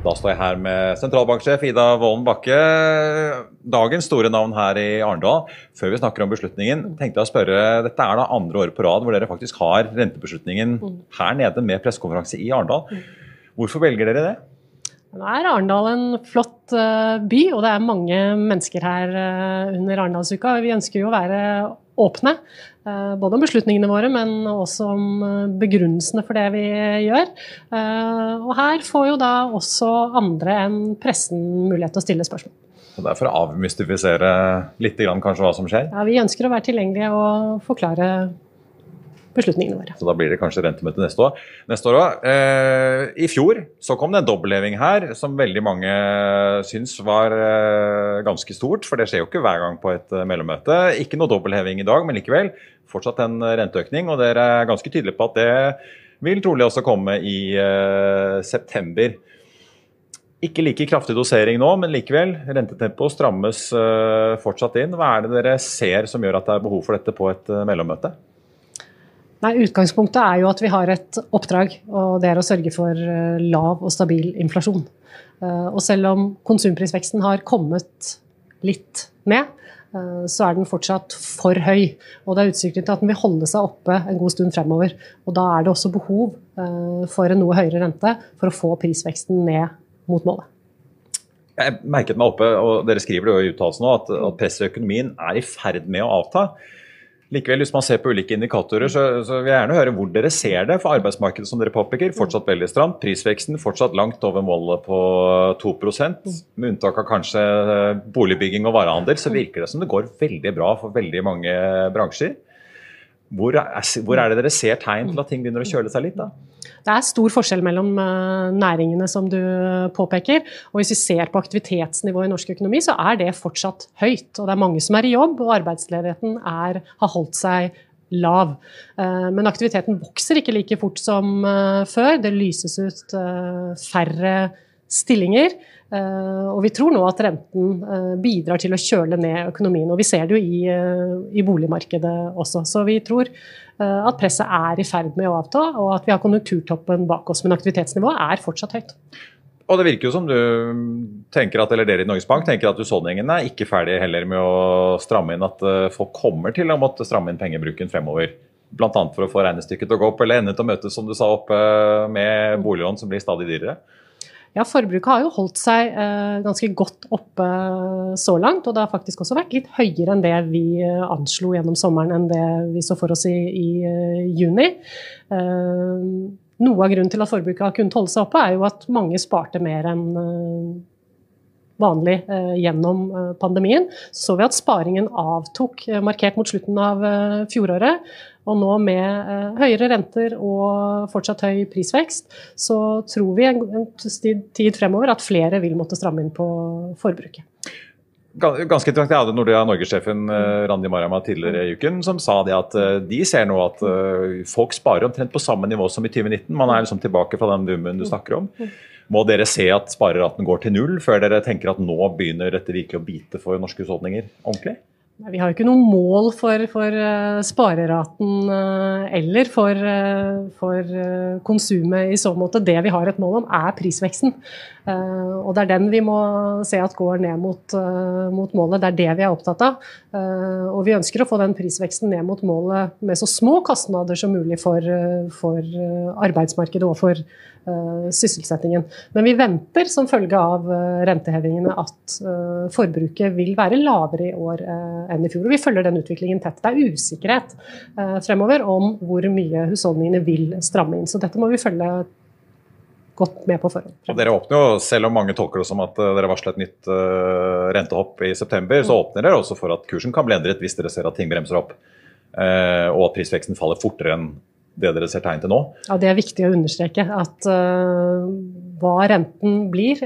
Da står jeg her med sentralbanksjef Ida Wolden Bakke. Dagens store navn her i Arendal. Før vi snakker om beslutningen, tenkte jeg å spørre, Dette er da andre året på rad hvor dere faktisk har rentebeslutningen her nede med pressekonferanse i Arendal. Hvorfor velger dere det? Nå er Arendal en flott eh, by, og det er mange mennesker her eh, under Arendalsuka. Vi ønsker jo å være åpne, både om beslutningene våre, men også om eh, begrunnelsene for det vi gjør. Eh, Og her får jo da også andre enn pressen mulighet til å stille spørsmål. Så det er for å avmystifisere litt grann kanskje hva som skjer. Ja, vi ønsker å være tilgjengelige og forklare beslutningene våre. Så da blir det kanskje rentemøte neste år. Neste år også. Eh, I fjor så kom det en dobbeltheving her som veldig mange syns var eh, ganske stort. For det skjer jo ikke hver gang på et eh, mellommøte. Ikke noe dobbeltheving i dag, men likevel fortsatt en renteøkning. Og dere er ganske tydelige på at det vil trolig også komme i eh, september. Ikke like kraftig dosering nå, men likevel. Rentetempoet strammes eh, fortsatt inn. Hva er det dere ser som gjør at det er behov for dette på et eh, mellommøte? Nei, Utgangspunktet er jo at vi har et oppdrag, og det er å sørge for eh, lav og stabil inflasjon. Eh, Og selv om konsumprisveksten har kommet litt ned, eh, så er den fortsatt for høy. Og det er utsikter til at den vil holde seg oppe en god stund fremover. Og da er det også behov eh, for en noe høyere rente for å få prisveksten ned mot målet. Jeg merket meg oppe, og dere skriver det jo i uttalelsen at, at presset i økonomien er i ferd med å avta. Likevel, hvis man ser på ulike indikatorer, så, så vil jeg gjerne høre hvor dere ser det. For arbeidsmarkedet som dere påpeker, fortsatt veldig stramt. Prisveksten fortsatt langt over målet på 2 Med unntak av kanskje boligbygging og varehandel, så virker det som det går veldig bra for veldig mange bransjer. Hvor er, hvor er det dere ser tegn til at ting begynner å kjøle seg litt? da? Det er stor forskjell mellom eh, næringene, som du påpeker. Og hvis vi ser på aktivitetsnivået i norsk økonomi, så er det fortsatt høyt. Og det er mange som er i jobb, og arbeidsledigheten er, har holdt seg lav. Eh, Men aktiviteten vokser ikke like fort som eh, før. Det lyses ut færre færre stillinger. Eh, Og vi tror nå at renten eh, bidrar til å kjøle ned økonomien. Og vi ser det jo i, eh, i boligmarkedet også. Så vi tror at presset er i ferd med å avta, og at vi har konjunkturtoppen bak oss. Men aktivitetsnivået er fortsatt høyt. Og det virker jo som du tenker at, eller dere i Norges Bank tenker at husholdningene er ikke ferdig heller med å stramme inn, at folk kommer til å måtte stramme inn pengebruken fremover. Bl.a. for å få regnestykket til å gå opp, eller ende til å møtes, som du sa, oppe med boliglån som blir stadig dyrere. Ja, Forbruket har jo holdt seg eh, ganske godt oppe så langt. Og det har faktisk også vært litt høyere enn det vi eh, anslo gjennom sommeren enn det vi så for oss i, i eh, juni. Eh, noe av grunnen til at forbruket har kunnet holde seg oppe, er jo at mange sparte mer enn eh, vanlig eh, gjennom eh, pandemien. Så vi at sparingen avtok eh, markert mot slutten av eh, fjoråret. Og nå med eh, høyere renter og fortsatt høy prisvekst, så tror vi en, tid fremover at flere vil måtte stramme inn på forbruket. Ganske interessant. Jeg hadde Nordea Norge-sjefen eh, Randi Marama tidligere i uken som sa det at eh, de ser nå at folk sparer omtrent på samme nivå som i 2019. Man er liksom tilbake fra den boomen du snakker om. Må dere se at spareraten går til null før dere tenker at nå begynner dette virkelig å bite for norske husholdninger ordentlig? Vi har jo ikke noe mål for, for uh, spareraten uh, eller for, uh, for konsumet i så måte. Det vi har et mål om, er prisveksten. og det er den vi må se at går ned mot, mot målet. Det er det vi er opptatt av. og vi ønsker å få den prisveksten ned mot målet med så små kostnader som mulig for, for arbeidsmarkedet og for sysselsettingen. Men vi venter som følge av rentehevingene at forbruket vil være lavere i år enn i fjor. Og vi følger den utviklingen tett. Det er usikkerhet eh, fremover om hvor mye husholdningene vil stramme inn. Så dette må vi følge godt med på forhånd. Og dere åpner jo, Selv om mange tolker det som at uh, dere varsler et nytt uh, rentehopp i september, så åpner dere også for at kursen kan bli endret hvis dere ser at ting bremser opp. Uh, og at prisveksten faller fortere enn det dere ser tegn til nå. Ja, Det er viktig å understreke. At hva renten blir,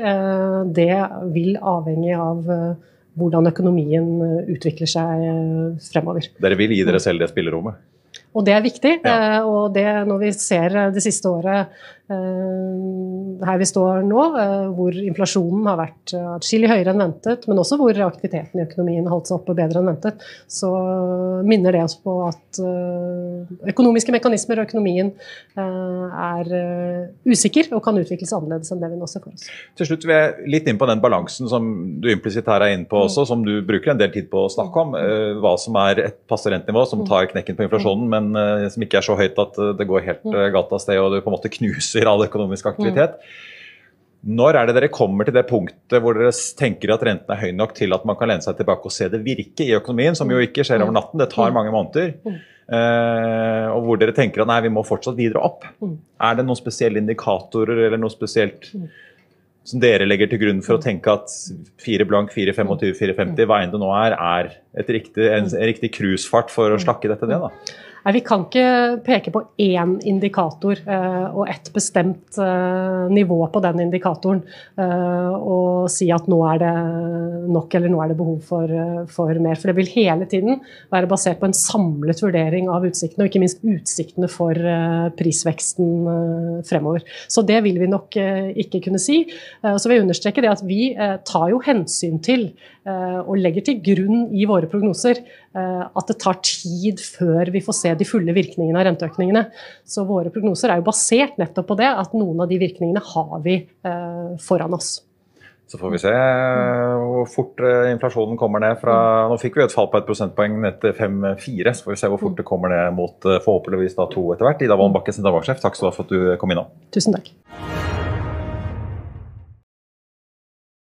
det vil avhenge av hvordan økonomien eh, utvikler seg eh, fremover. Dere vil gi dere selv det spillerommet? Og det er viktig. Ja. Eh, og det når vi ser det siste året her vi står nå, eh, hvor inflasjonen har vært eh, atskillig høyere enn ventet, men også hvor aktiviteten i økonomien har holdt seg oppe bedre enn ventet, så minner det oss på at økonomiske mekanismer og økonomien er usikker og kan utvikles annerledes enn det vi nå ser for oss. Til slutt vil jeg litt inn på den balansen som du implisitt her er inne på også, som du bruker en del tid på å snakke om. Hva som er et passe rentenivå som tar knekken på inflasjonen, men som ikke er så høyt at det går helt galt av sted og det på en måte knuser bremser all økonomisk aktivitet. Når er det dere kommer til det punktet hvor dere tenker at renten er høy nok til at man kan lene seg tilbake og se det virke i økonomien, som jo ikke skjer over natten, det tar mange måneder. Uh, og hvor dere tenker at nei, vi må fortsatt videre opp. Er det noen spesielle indikatorer eller noe spesielt som dere legger til grunn for å tenke at 4 blank, 4,25, 4,50, hva enn det nå er, er riktig, en, en riktig cruisefart for å slakke dette ned? da? Nei, Vi kan ikke peke på én indikator eh, og et bestemt eh, nivå på den indikatoren eh, og si at nå er det nok eller nå er det behov for, for, mer. For det vil hele tiden være basert på en samlet vurdering av utsiktene, og ikke minst utsiktene for prisveksten fremover. Så det vil vi nok ikke kunne si. Så vil jeg understreke det at vi tar jo hensyn til og legger til grunn i våre prognoser at det tar tid før vi får se de fulle virkningene av renteøkningene. Så våre prognoser er jo basert nettopp på det, at noen av de virkningene har vi eh, foran oss. Så får vi se hvor fort eh, inflasjonen kommer ned fra Nå fikk vi et fall på et prosentpoeng ned til 5-4. Så får vi se hvor fort det kommer ned mot eh, forhåpentligvis da to etter hvert. Ida Wolden Bakke, sentralbanksjef, takk skal du ha for at du kom innom. Tusen takk.